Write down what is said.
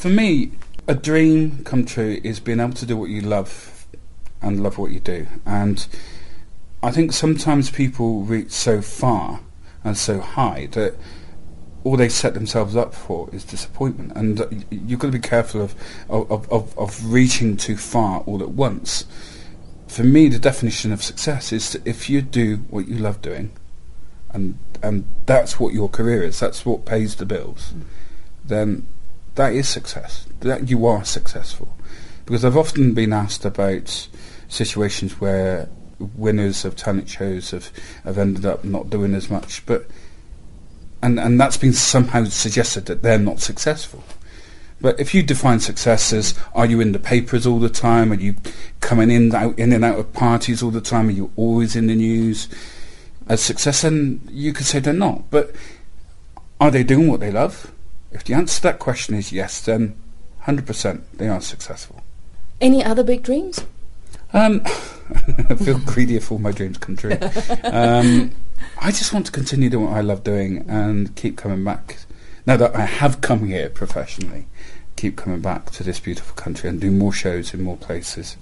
For me, a dream come true is being able to do what you love and love what you do. And I think sometimes people reach so far and so high that all they set themselves up for is disappointment. And you've got to be careful of, of, of, of reaching too far all at once. For me, the definition of success is that if you do what you love doing, and and that's what your career is, that's what pays the bills, mm. then that is success. That you are successful. Because I've often been asked about situations where winners of talent shows have, have ended up not doing as much, but and and that's been somehow suggested that they're not successful. But if you define success as are you in the papers all the time, are you coming in out in and out of parties all the time, are you always in the news as success, then you could say they're not. But are they doing what they love? If the answer to that question is yes, then 100% they are successful. Any other big dreams? Um, I feel greedy if all my dreams come true. Um, I just want to continue doing what I love doing and keep coming back. Now that I have come here professionally, keep coming back to this beautiful country and do more shows in more places.